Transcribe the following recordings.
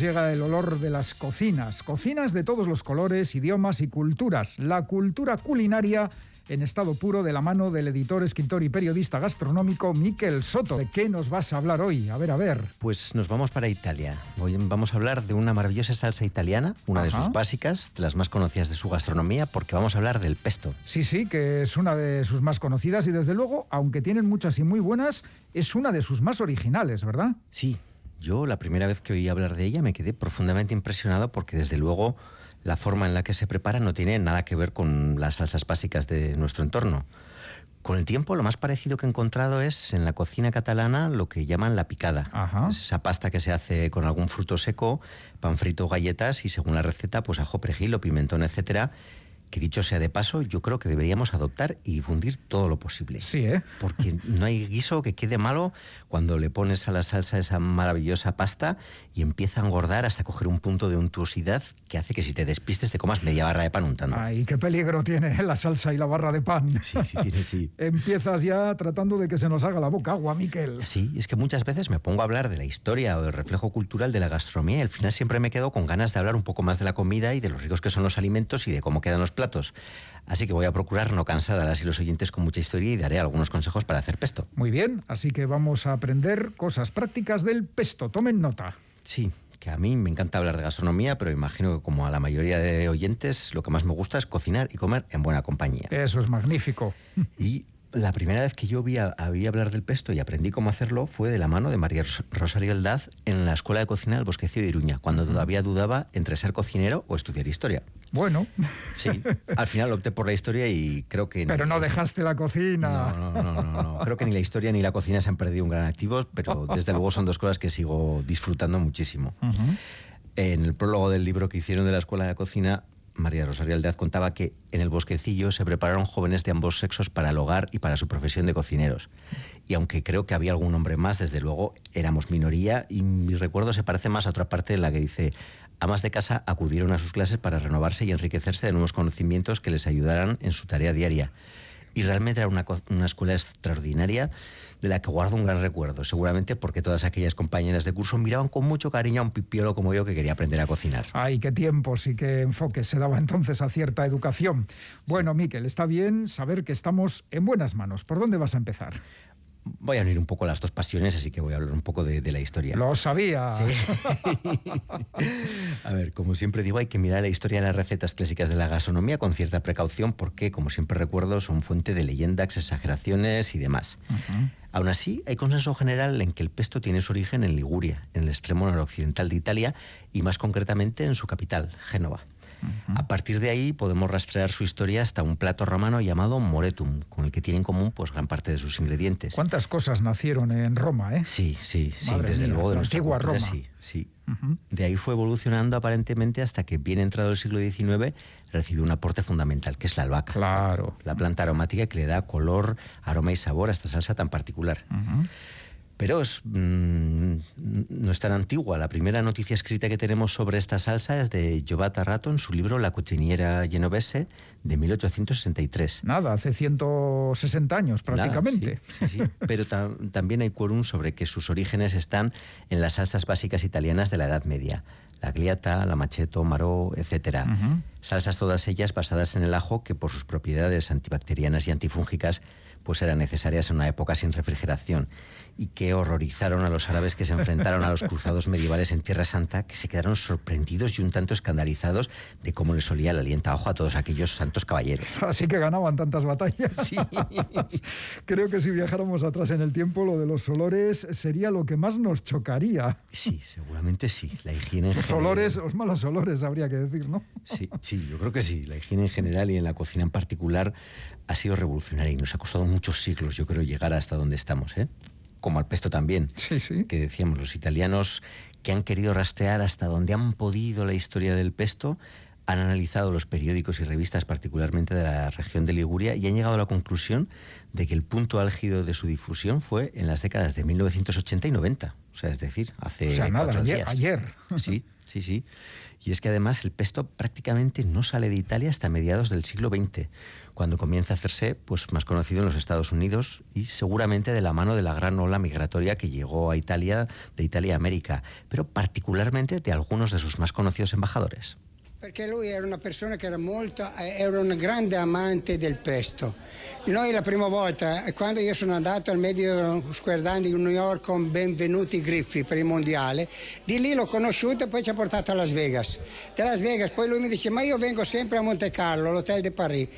nos llega el olor de las cocinas, cocinas de todos los colores, idiomas y culturas, la cultura culinaria en estado puro de la mano del editor, escritor y periodista gastronómico Miquel Soto. ¿De qué nos vas a hablar hoy? A ver, a ver. Pues nos vamos para Italia. Hoy vamos a hablar de una maravillosa salsa italiana, una de sus básicas, de las más conocidas de su gastronomía, porque vamos a hablar del pesto. Sí, sí, que es una de sus más conocidas y desde luego, aunque tienen muchas y muy buenas, es una de sus más originales, ¿verdad? Sí, yo la primera vez que oí hablar de ella me quedé profundamente impresionado porque desde luego la forma en la que se prepara no tiene nada que ver con las salsas básicas de nuestro entorno. Con el tiempo, lo más parecido que he encontrado es en la cocina catalana lo que llaman la picada. Es esa pasta que se hace con algún fruto seco, pan frito, galletas y según la receta, pues ajo, perejil o pimentón, etcétera que dicho sea de paso, yo creo que deberíamos adoptar y difundir todo lo posible. Sí, ¿eh? Porque no hay guiso que quede malo cuando le pones a la salsa esa maravillosa pasta y empieza a engordar hasta coger un punto de untuosidad que hace que si te despistes te comas media barra de pan untando. Ay, qué peligro tiene la salsa y la barra de pan. Sí, sí, tiene, sí. Empiezas ya tratando de que se nos haga la boca agua, Miquel. Sí, es que muchas veces me pongo a hablar de la historia o del reflejo cultural de la gastronomía y al final siempre me quedo con ganas de hablar un poco más de la comida y de los ricos que son los alimentos y de cómo quedan los platos. Así que voy a procurar no cansar a las y los oyentes con mucha historia y daré algunos consejos para hacer pesto. Muy bien, así que vamos a aprender cosas prácticas del pesto. Tomen nota. Sí, que a mí me encanta hablar de gastronomía, pero imagino que como a la mayoría de oyentes, lo que más me gusta es cocinar y comer en buena compañía. Eso es magnífico. Y la primera vez que yo vi a, hablar del pesto y aprendí cómo hacerlo fue de la mano de María Rosario Eldaz en la Escuela de Cocina del Bosquecillo de Iruña, cuando todavía dudaba entre ser cocinero o estudiar historia. Bueno. Sí, al final opté por la historia y creo que... Pero no dejaste la cocina. No, no, no, no, Creo que ni la historia ni la cocina se han perdido un gran activo, pero desde luego son dos cosas que sigo disfrutando muchísimo. En el prólogo del libro que hicieron de la Escuela de Cocina María Rosario Aldaz contaba que en el bosquecillo se prepararon jóvenes de ambos sexos para el hogar y para su profesión de cocineros. Y aunque creo que había algún hombre más, desde luego éramos minoría y mi recuerdo se parece más a otra parte en la que dice, amas de casa acudieron a sus clases para renovarse y enriquecerse de nuevos conocimientos que les ayudaran en su tarea diaria. Y realmente era una, una escuela extraordinaria de la que guardo un gran recuerdo, seguramente porque todas aquellas compañeras de curso miraban con mucho cariño a un pipiolo como yo que quería aprender a cocinar. Ay, qué tiempos y qué enfoques se daba entonces a cierta educación. Bueno, Miquel, está bien saber que estamos en buenas manos. ¿Por dónde vas a empezar? Voy a unir un poco las dos pasiones, así que voy a hablar un poco de, la historia. Lo sabía. a ver, como siempre digo, hay que mirar la historia de las recetas clásicas de la gastronomía con cierta precaución porque, como siempre recuerdo, son fuente de leyendas, exageraciones y demás. Aún así, hay consenso general en que el pesto tiene su origen en Liguria, en el extremo noroccidental de Italia y más concretamente en su capital, Génova. A partir de ahí podemos rastrear su historia hasta un plato romano llamado moretum, con el que tiene en común pues, gran parte de sus ingredientes. ¿Cuántas cosas nacieron en Roma? Eh? Sí, sí, sí, desde luego de la antigua Roma. Sí, sí. De ahí fue evolucionando aparentemente hasta que, bien entrado el siglo XIX, recibió un aporte fundamental, que es la albahaca. Claro. La planta aromática que le da color, aroma y sabor a esta salsa tan particular. Pero mm, no es tan antigua. La primera noticia escrita que tenemos sobre esta salsa es de Giovanni Rato en su libro La cociniera genovese de 1863. Nada, hace 160 años prácticamente. sí, sí, Pero también hay quórum sobre que sus orígenes están en las salsas básicas italianas de la Edad Media. La gliata, la macheto, maró, etc. Salsas todas ellas basadas en el ajo que por sus propiedades antibacterianas y antifúngicas pues eran necesarias en una época sin refrigeración y que horrorizaron a los árabes que se enfrentaron a los cruzados medievales en Tierra Santa, que se quedaron sorprendidos y un tanto escandalizados de cómo les olía la alienta ojo a todos aquellos santos caballeros. Así que ganaban tantas batallas. Sí. Creo que si viajáramos atrás en el tiempo, lo de los olores sería lo que más nos chocaría. Sí, seguramente sí. La higiene en Los olores, los malos olores, habría que decir, ¿no? Sí, sí, yo creo que sí. La higiene en general y en la cocina en particular ha sido revolucionaria y nos ha costado muchos siglos, yo creo, llegar hasta donde estamos. ¿eh? Como al pesto también, que decíamos los italianos que han querido rastrear hasta donde han podido la historia del pesto, han analizado los periódicos y revistas particularmente de la región de Liguria y han llegado a la conclusión de que el punto álgido de su difusión fue en las décadas de 1980 y 90, o sea, es decir, hace o días. ayer. Sí, sí, sí. Y es que además el pesto prácticamente no sale de Italia hasta mediados del siglo XX, cuando comienza a hacerse pues, más conocido en los Estados Unidos y seguramente de la mano de la gran ola migratoria que llegó a Italia, de Italia a América, pero particularmente de algunos de sus más conocidos embajadores. Perché lui era una persona che era molto, era un grande amante del pesto. Noi la prima volta, quando io sono andato al Medio Square Dance di New York con Benvenuti Griffi per il mondiale, di lì l'ho conosciuto e poi ci ha portato a Las Vegas. Da Las Vegas poi lui mi dice ma io vengo sempre a Monte Carlo, l'hotel de Paris.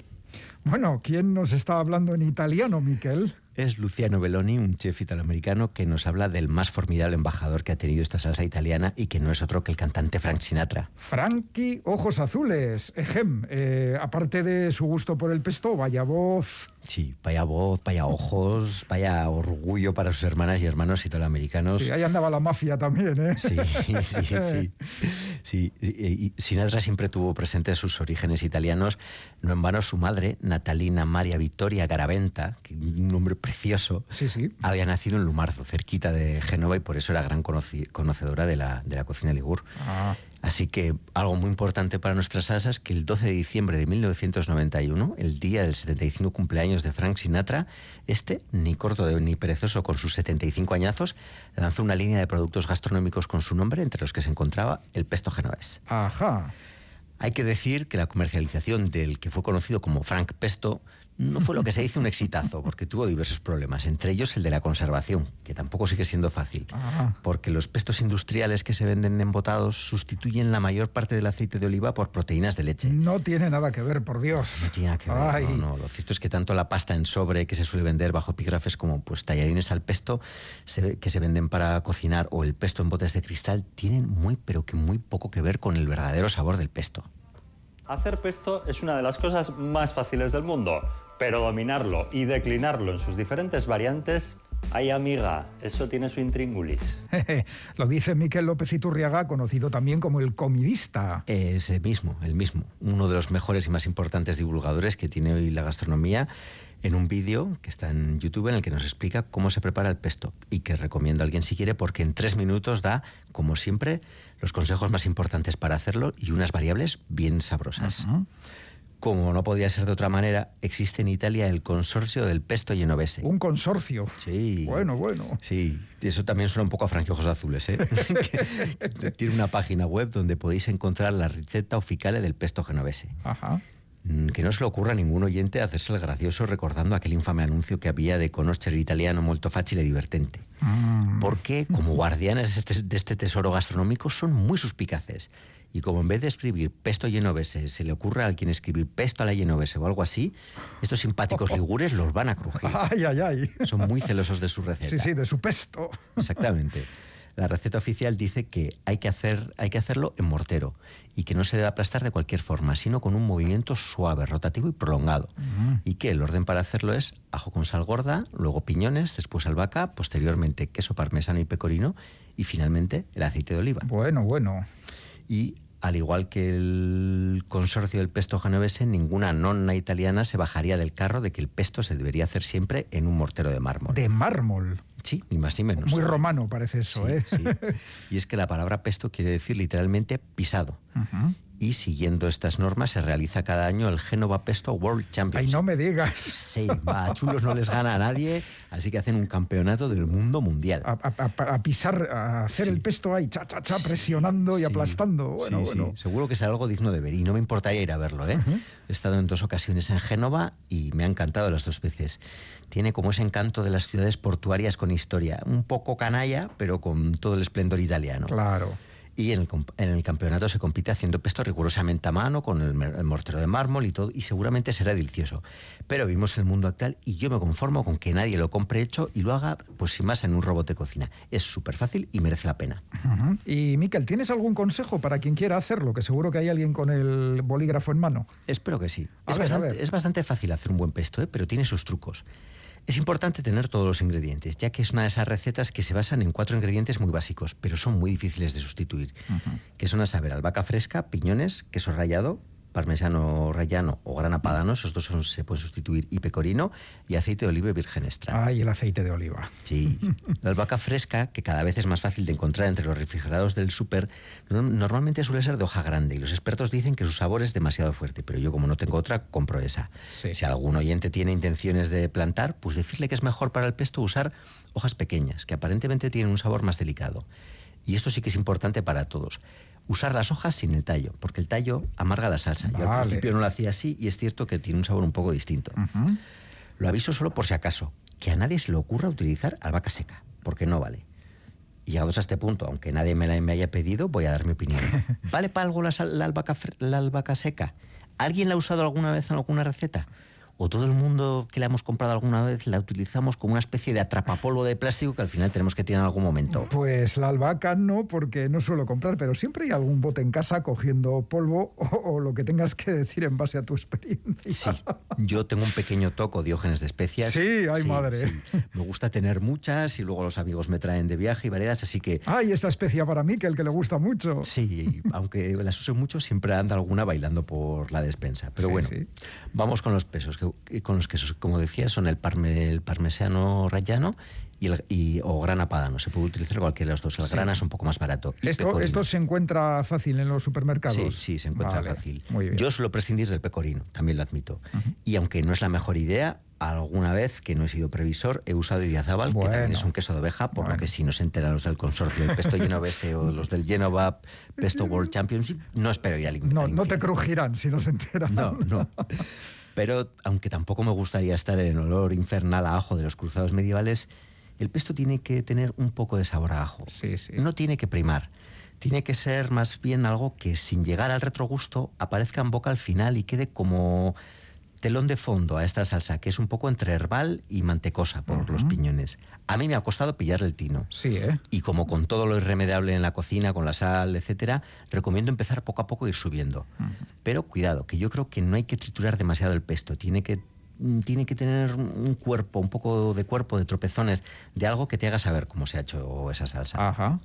Bueno, ¿quién nos está hablando en italiano, Miquel? Es Luciano Belloni, un chef italoamericano que nos habla del más formidable embajador que ha tenido esta salsa italiana y que no es otro que el cantante Frank Sinatra. Frankie Ojos Azules, ejem. Eh, aparte de su gusto por el pesto, vaya voz. Sí, vaya voz, vaya ojos, vaya orgullo para sus hermanas y hermanos italoamericanos. Sí, ahí andaba la mafia también, ¿eh? Sí, sí, sí. sí. Y Sinatra siempre tuvo presentes sus orígenes italianos. No en vano su madre, Natalina Maria Vittoria Garaventa, un nombre precioso, sí, sí. había nacido en Lumarzo, cerquita de Génova, y por eso era gran conocedora de la, de la cocina ligur. Ah. Así que algo muy importante para nuestras salsas que el 12 de diciembre de 1991, el día del 75 cumpleaños de Frank Sinatra, este, ni corto ni perezoso con sus 75 añazos, lanzó una línea de productos gastronómicos con su nombre, entre los que se encontraba el pesto genovés. Ajá. Hay que decir que la comercialización del que fue conocido como Frank Pesto no fue lo que se hizo un exitazo, porque tuvo diversos problemas, entre ellos el de la conservación, que tampoco sigue siendo fácil, Ah. porque los pestos industriales que se venden embotados sustituyen la mayor parte del aceite de oliva por proteínas de leche. No tiene nada que ver, por Dios. No tiene nada que ver, Ay. no, no. Lo cierto es que tanto la pasta en sobre que se suele vender bajo epígrafes como pues tallarines al pesto se que se venden para cocinar o el pesto en botes de cristal tienen muy pero que muy poco que ver con el verdadero sabor del pesto. Hacer pesto es una de las cosas más fáciles del mundo, pero dominarlo y declinarlo en sus diferentes variantes, ay amiga, eso tiene su intríngulis. Lo dice Miquel López Iturriaga, conocido también como el comidista. Ese mismo, el mismo, uno de los mejores y más importantes divulgadores que tiene hoy la gastronomía en un vídeo que está en YouTube en el que nos explica cómo se prepara el pesto y que recomiendo a alguien si quiere porque en tres minutos da, como siempre, los consejos más importantes para hacerlo y unas variables bien sabrosas. Ujú. Como no podía ser de otra manera, existe en Italia el consorcio del pesto genovese. Un consorcio. Sí. Bueno, bueno. Sí, eso también suena un poco a franqueojos azules, ¿eh? Tiene una página web donde podéis encontrar la receta oficial del pesto genovese. Ajá. Mm, Que no se le ocurra a ningún oyente hacerse el gracioso recordando aquel infame anuncio que había de conoscere italiano molto facile e divertente. Mm. Porque, como guardianes de este, de este tesoro gastronómico, son muy suspicaces. Y como en vez de escribir pesto genovese se le ocurra a alguien escribir pesto a la genovese o algo así, estos simpáticos ligures los van a crujir. Ay, ay, ay. Son muy celosos de su receta. Sí, sí, de su pesto. Exactamente. La receta oficial dice que hay que, hacer, hay que hacerlo en mortero y que no se debe aplastar de cualquier forma, sino con un movimiento suave, rotativo y prolongado. Y que el orden para hacerlo es ajo con sal gorda, luego piñones, después albahaca, posteriormente queso parmesano y pecorino y finalmente el aceite de oliva. Bueno, bueno. Y al igual que el consorcio del pesto genovese, ninguna nonna italiana se bajaría del carro de que el pesto se debería hacer siempre en un mortero de mármol. De mármol. Sí, ni más ni menos. Muy romano parece eso, Sí, ¿eh? sí. Y es que la palabra pesto quiere decir literalmente pisado. Y siguiendo estas normas se realiza cada año el Génova Pesto World Ay, Championship. no me digas. Sí, va, a chulos no les gana a nadie, así que hacen un campeonato del mundo mundial. A, a- a- pisar, a hacer Sí. el pesto ahí, cha, cha, cha, presionando y Sí, aplastando. Bueno, sí, bueno. Seguro que es algo digno de ver y no me importaría ir a verlo. ¿eh? He estado en dos ocasiones en Génova y me ha encantado las dos veces. Tiene como ese encanto de las ciudades portuarias con historia, un poco canalla, pero con todo el esplendor italiano. Claro. Y en el, en el campeonato se compite haciendo pesto rigurosamente a mano, con el, mortero de mármol y todo, y seguramente será delicioso. Pero vimos el mundo actual y yo me conformo con que nadie lo compre hecho y lo haga, pues sin más, en un robot de cocina. Es súper fácil y merece la pena. Y Miquel, ¿tienes algún consejo para quien quiera hacerlo? Que seguro que hay alguien con el bolígrafo en mano. Espero que sí. Es, ver, bastante, es bastante fácil hacer un buen pesto, ¿eh? pero tiene sus trucos. Es importante tener todos los ingredientes, ya que es una de esas recetas que se basan en cuatro ingredientes muy básicos, pero son muy difíciles de sustituir, que son a saber albahaca fresca, piñones, queso rallado, parmesano rallano o grana padano, esos dos se pueden sustituir, y pecorino, y aceite de oliva virgen extra. Ay, el aceite de oliva. Sí. La albahaca fresca, que cada vez es más fácil de encontrar entre los refrigerados del súper, normalmente suele ser de hoja grande, y los expertos dicen que su sabor es demasiado fuerte, pero yo como no tengo otra, compro esa. Si algún oyente tiene intenciones de plantar, pues decirle que es mejor para el pesto usar hojas pequeñas, que aparentemente tienen un sabor más delicado. Y esto sí que es importante para todos usar las hojas sin el tallo, porque el tallo amarga la salsa. Yo al principio no lo hacía así y es cierto que tiene un sabor un poco distinto. Lo aviso solo por si acaso, que a nadie se le ocurra utilizar albahaca seca, porque no vale. Y llegados a este punto, aunque nadie me, la, me haya pedido, voy a dar mi opinión. ¿Vale para algo la, la, albahaca, la albahaca seca? ¿Alguien la ha usado alguna vez en alguna receta? O todo el mundo que la hemos comprado alguna vez la utilizamos como una especie de atrapapolvo de plástico que al final tenemos que tirar en algún momento. Pues la albahaca no, porque no suelo comprar, pero siempre hay algún bote en casa cogiendo polvo o, lo que tengas que decir en base a tu experiencia. Sí, yo tengo un pequeño toco diógenes de especias. Sí, ay madre. Me gusta tener muchas y luego los amigos me traen de viaje y variedades, así que... Ay, esta especia para mí, que el que le gusta mucho. Sí, aunque las use mucho, siempre anda alguna bailando por la despensa. Pero bueno, vamos con los pesos, que con los que, como decía, son el, parme, el parmesano rayano y, el, y, o grana padano. Se puede utilizar cualquiera de los dos. El grana es un poco más barato. Esto, ¿Esto se encuentra fácil en los supermercados? Sí, sí, se encuentra fácil. Yo suelo prescindir del pecorino, también lo admito. Y aunque no es la mejor idea, alguna vez que no he sido previsor he usado Idiazábal, que también es un queso de oveja, por lo que si no se enteran los del consorcio del Pesto Genovese o los del Genova Pesto World Championship, no espero ir al No, no te crujirán si no se enteran. No, no. Pero aunque tampoco me gustaría estar en el olor infernal a ajo de los cruzados medievales, el pesto tiene que tener un poco de sabor a ajo. Sí, sí. No tiene que primar. Tiene que ser más bien algo que sin llegar al retrogusto aparezca en boca al final y quede como telón de fondo a esta salsa, que es un poco entre herbal y mantecosa por los piñones. A mí me ha costado pillarle el tino. Sí, ¿eh? Y como con todo lo irremediable en la cocina, con la sal, etcétera, recomiendo empezar poco a poco e ir subiendo. Pero cuidado, que yo creo que no hay que triturar demasiado el pesto. Tiene que mm, tiene que tener un cuerpo, un poco de cuerpo, de tropezones, de algo que te haga saber cómo se ha hecho esa salsa. Ajá.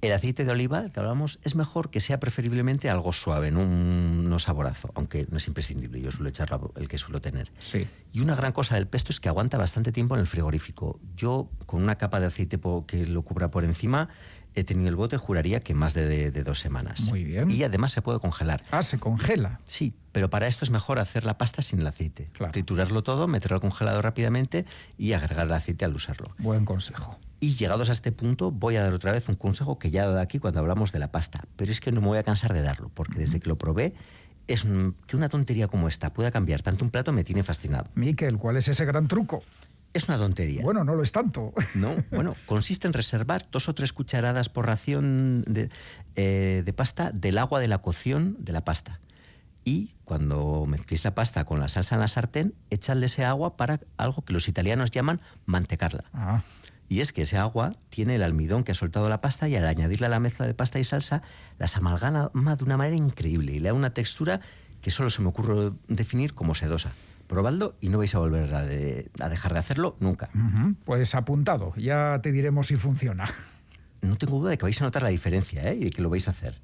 El aceite de oliva del que hablamos es mejor que sea preferiblemente algo suave, no un no saborazo, aunque no es imprescindible. Yo suelo echar el que suelo tener. Sí. Y una gran cosa del pesto es que aguanta bastante tiempo en el frigorífico. Yo, con una capa de aceite que lo cubra por encima, he tenido el bote, juraría que más de, dos semanas. Muy bien. Y además se puede congelar. Ah, se congela. Sí, pero para esto es mejor hacer la pasta sin el aceite. Triturarlo todo, meterlo al congelador rápidamente y agregar el aceite al usarlo. Buen consejo. Y llegados a este punto, voy a dar otra vez un consejo que ya he dado aquí cuando hablamos de la pasta. Pero es que no me voy a cansar de darlo, porque desde que lo probé, es que una tontería como esta pueda cambiar tanto un plato me tiene fascinado. Miquel, ¿cuál es ese gran truco? Es una tontería. Bueno, no lo es tanto. No, bueno, consiste en reservar dos o tres cucharadas por ración de, eh, de pasta del agua de la cocción de la pasta. Y cuando mezcléis la pasta con la salsa en la sartén, echadle ese agua para algo que los italianos llaman mantecarla. Ah. Y es que ese agua tiene el almidón que ha soltado la pasta y al añadirle a la mezcla de pasta y salsa las amalgama de una manera increíble y le da una textura que solo se me ocurre definir como sedosa. Probadlo y no vais a volver a, dejar de hacerlo nunca. Pues apuntado, ya te diremos si funciona. No tengo duda de que vais a notar la diferencia ¿eh? y de que lo vais a hacer.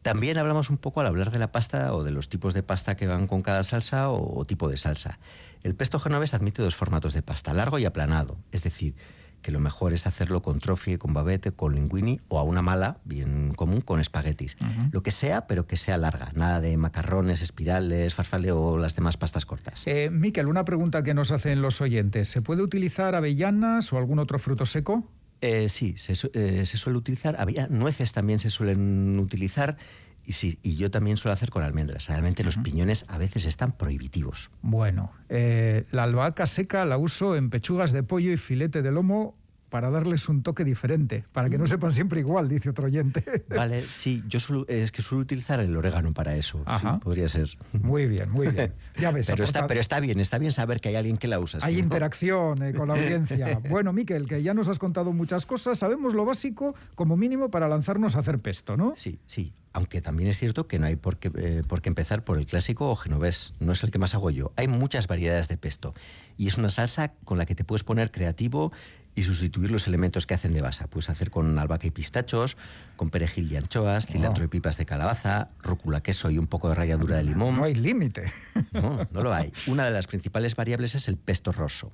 También hablamos un poco al hablar de la pasta o de los tipos de pasta que van con cada salsa o, o tipo de salsa. El pesto genovés admite dos formatos de pasta, largo y aplanado. Es decir, que lo mejor es hacerlo con trofie, con babete, con linguini o a una mala, bien común, con espaguetis. Lo que sea, pero que sea larga. Nada de macarrones, espirales, farfalle o las demás pastas cortas. Eh, Miquel, una pregunta que nos hacen los oyentes. ¿Se puede utilizar avellanas o algún otro fruto seco? Eh, sí, se, eh, se, suele utilizar. Nueces también se suelen utilizar. Y, sí, y yo también suelo hacer con almendras. Realmente los piñones a veces están prohibitivos. Bueno, eh, la albahaca seca la uso en pechugas de pollo y filete de lomo para darles un toque diferente, para que no sepan siempre igual, dice otro oyente. Vale, sí, yo es que suelo utilizar el orégano para eso. Ajá. podría ser. Muy bien, muy bien. Ya ves. pero, está, pero está bien, está bien saber que hay alguien que la usa. Hay interacción eh, con la audiencia. bueno, Miquel, que ya nos has contado muchas cosas, sabemos lo básico como mínimo para lanzarnos a hacer pesto, ¿no? Sí, sí. Aunque también es cierto que no hay por qué, eh, por qué empezar por el clásico o genovés. No es el que más hago yo. Hay muchas variedades de pesto. Y es una salsa con la que te puedes poner creativo y sustituir los elementos que hacen de base. Puedes hacer con albahaca y pistachos, con perejil y anchoas, cilantro y pipas de calabaza, rúcula, queso y un poco de ralladura de limón. No hay límite. No, no lo hay. Una de las principales variables es el pesto rosso.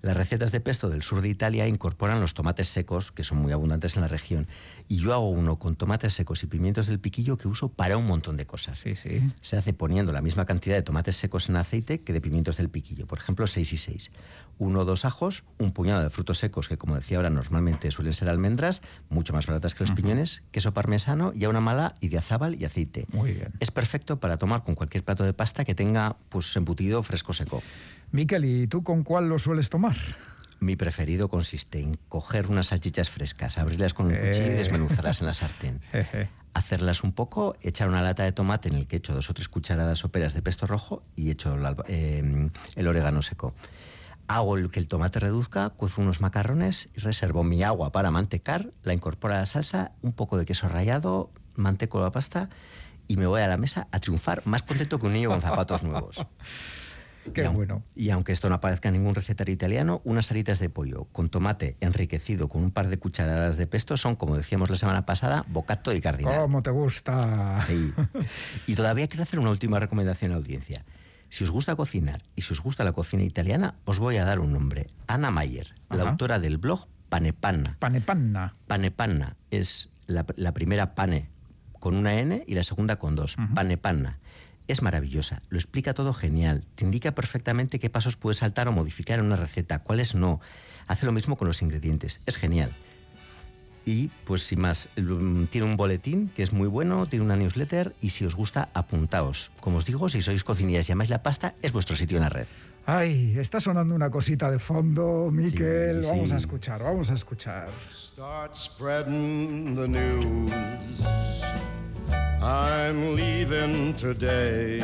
Las recetas de pesto del sur de Italia incorporan los tomates secos, que son muy abundantes en la región, y yo hago uno con tomates secos y pimientos del piquillo que uso para un montón de cosas. Sí, sí. Se hace poniendo la misma cantidad de tomates secos en aceite que de pimientos del piquillo, por ejemplo 6 y 6. Uno o dos ajos, un puñado de frutos secos, que como decía ahora normalmente suelen ser almendras, mucho más baratas que los piñones, queso parmesano y a una mala y de azábal y aceite. Muy bien. Es perfecto para tomar con cualquier plato de pasta que tenga pues embutido fresco seco. Miquel, ¿y tú con cuál lo sueles tomar? Mi preferido consiste en coger unas salchichas frescas, abrirlas con un cuchillo y Eh. desmenuzarlas en la sartén. Hacerlas un poco, echar una lata de tomate en el que echo dos o tres cucharadas soperas de pesto rojo y echo el, eh, el orégano seco. Hago el que el tomate reduzca, cuezo unos macarrones y reservo mi agua para mantecar, la incorporo a la salsa, un poco de queso rallado, manteco la pasta y me voy a la mesa a triunfar más contento que un niño con zapatos nuevos. Qué Y aun- bueno. Y aunque esto no aparezca en ningún recetario italiano, unas alitas de pollo con tomate enriquecido con un par de cucharadas de pesto son, como decíamos la semana pasada, bocato y cardinal. ¿Cómo te gusta? Sí. Y todavía quiero hacer una última recomendación a la audiencia. Si os gusta cocinar y si os gusta la cocina italiana, os voy a dar un nombre. Ana Mayer, la autora del blog Panepanna. Panepanna. Panepanna es la, la primera pane con una N y la segunda con dos. Panepanna. Es maravillosa, lo explica todo genial, te indica perfectamente qué pasos puedes saltar o modificar en una receta, cuáles no. Hace lo mismo con los ingredientes, es genial. Y pues sin más, mm, tiene un boletín que es muy bueno, tiene una newsletter y si os gusta, apuntaos. Como os digo, si sois cocinillas y amáis la pasta, es vuestro sitio en la red. Ay, está sonando una cosita de fondo, Miquel. Sí, Vamos sí. a escuchar, vamos a escuchar. Start spreading the news. I'm leaving today.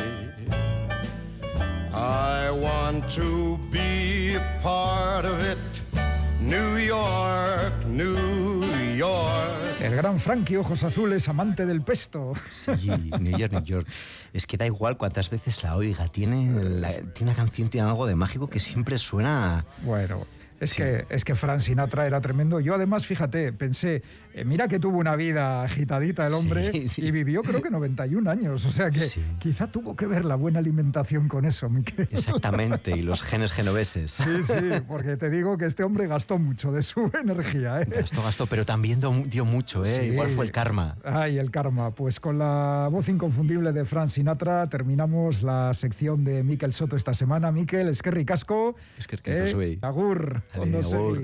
I want to be a part of it. New York, New York. El gran Frankie Ojos Azules, amante del pesto. Sí, New York, New York. Es que da igual cuántas veces la oiga. Tiene, la- tiene una canción, tiene algo de mágico que siempre suena. Bueno, es, Sí. que, es que Frank Sinatra era tremendo. Yo además, fíjate, pensé, eh, mira que tuvo una vida agitadita el hombre Sí, sí. y vivió creo que 91 años. O sea que quizá tuvo que ver la buena alimentación con eso, Miquel. Exactamente, y los genes genoveses. Sí, sí, porque te digo que este hombre gastó mucho de su energía. ¿eh? Gastó, gastó, pero también dio mucho, ¿eh? Igual fue el karma. Ay, el karma. Pues con la voz inconfundible de Frank Sinatra terminamos la sección de Miquel Soto esta semana. Miquel, es que ricasco. Eskerrik asko zuei. Agur. a linha ouro.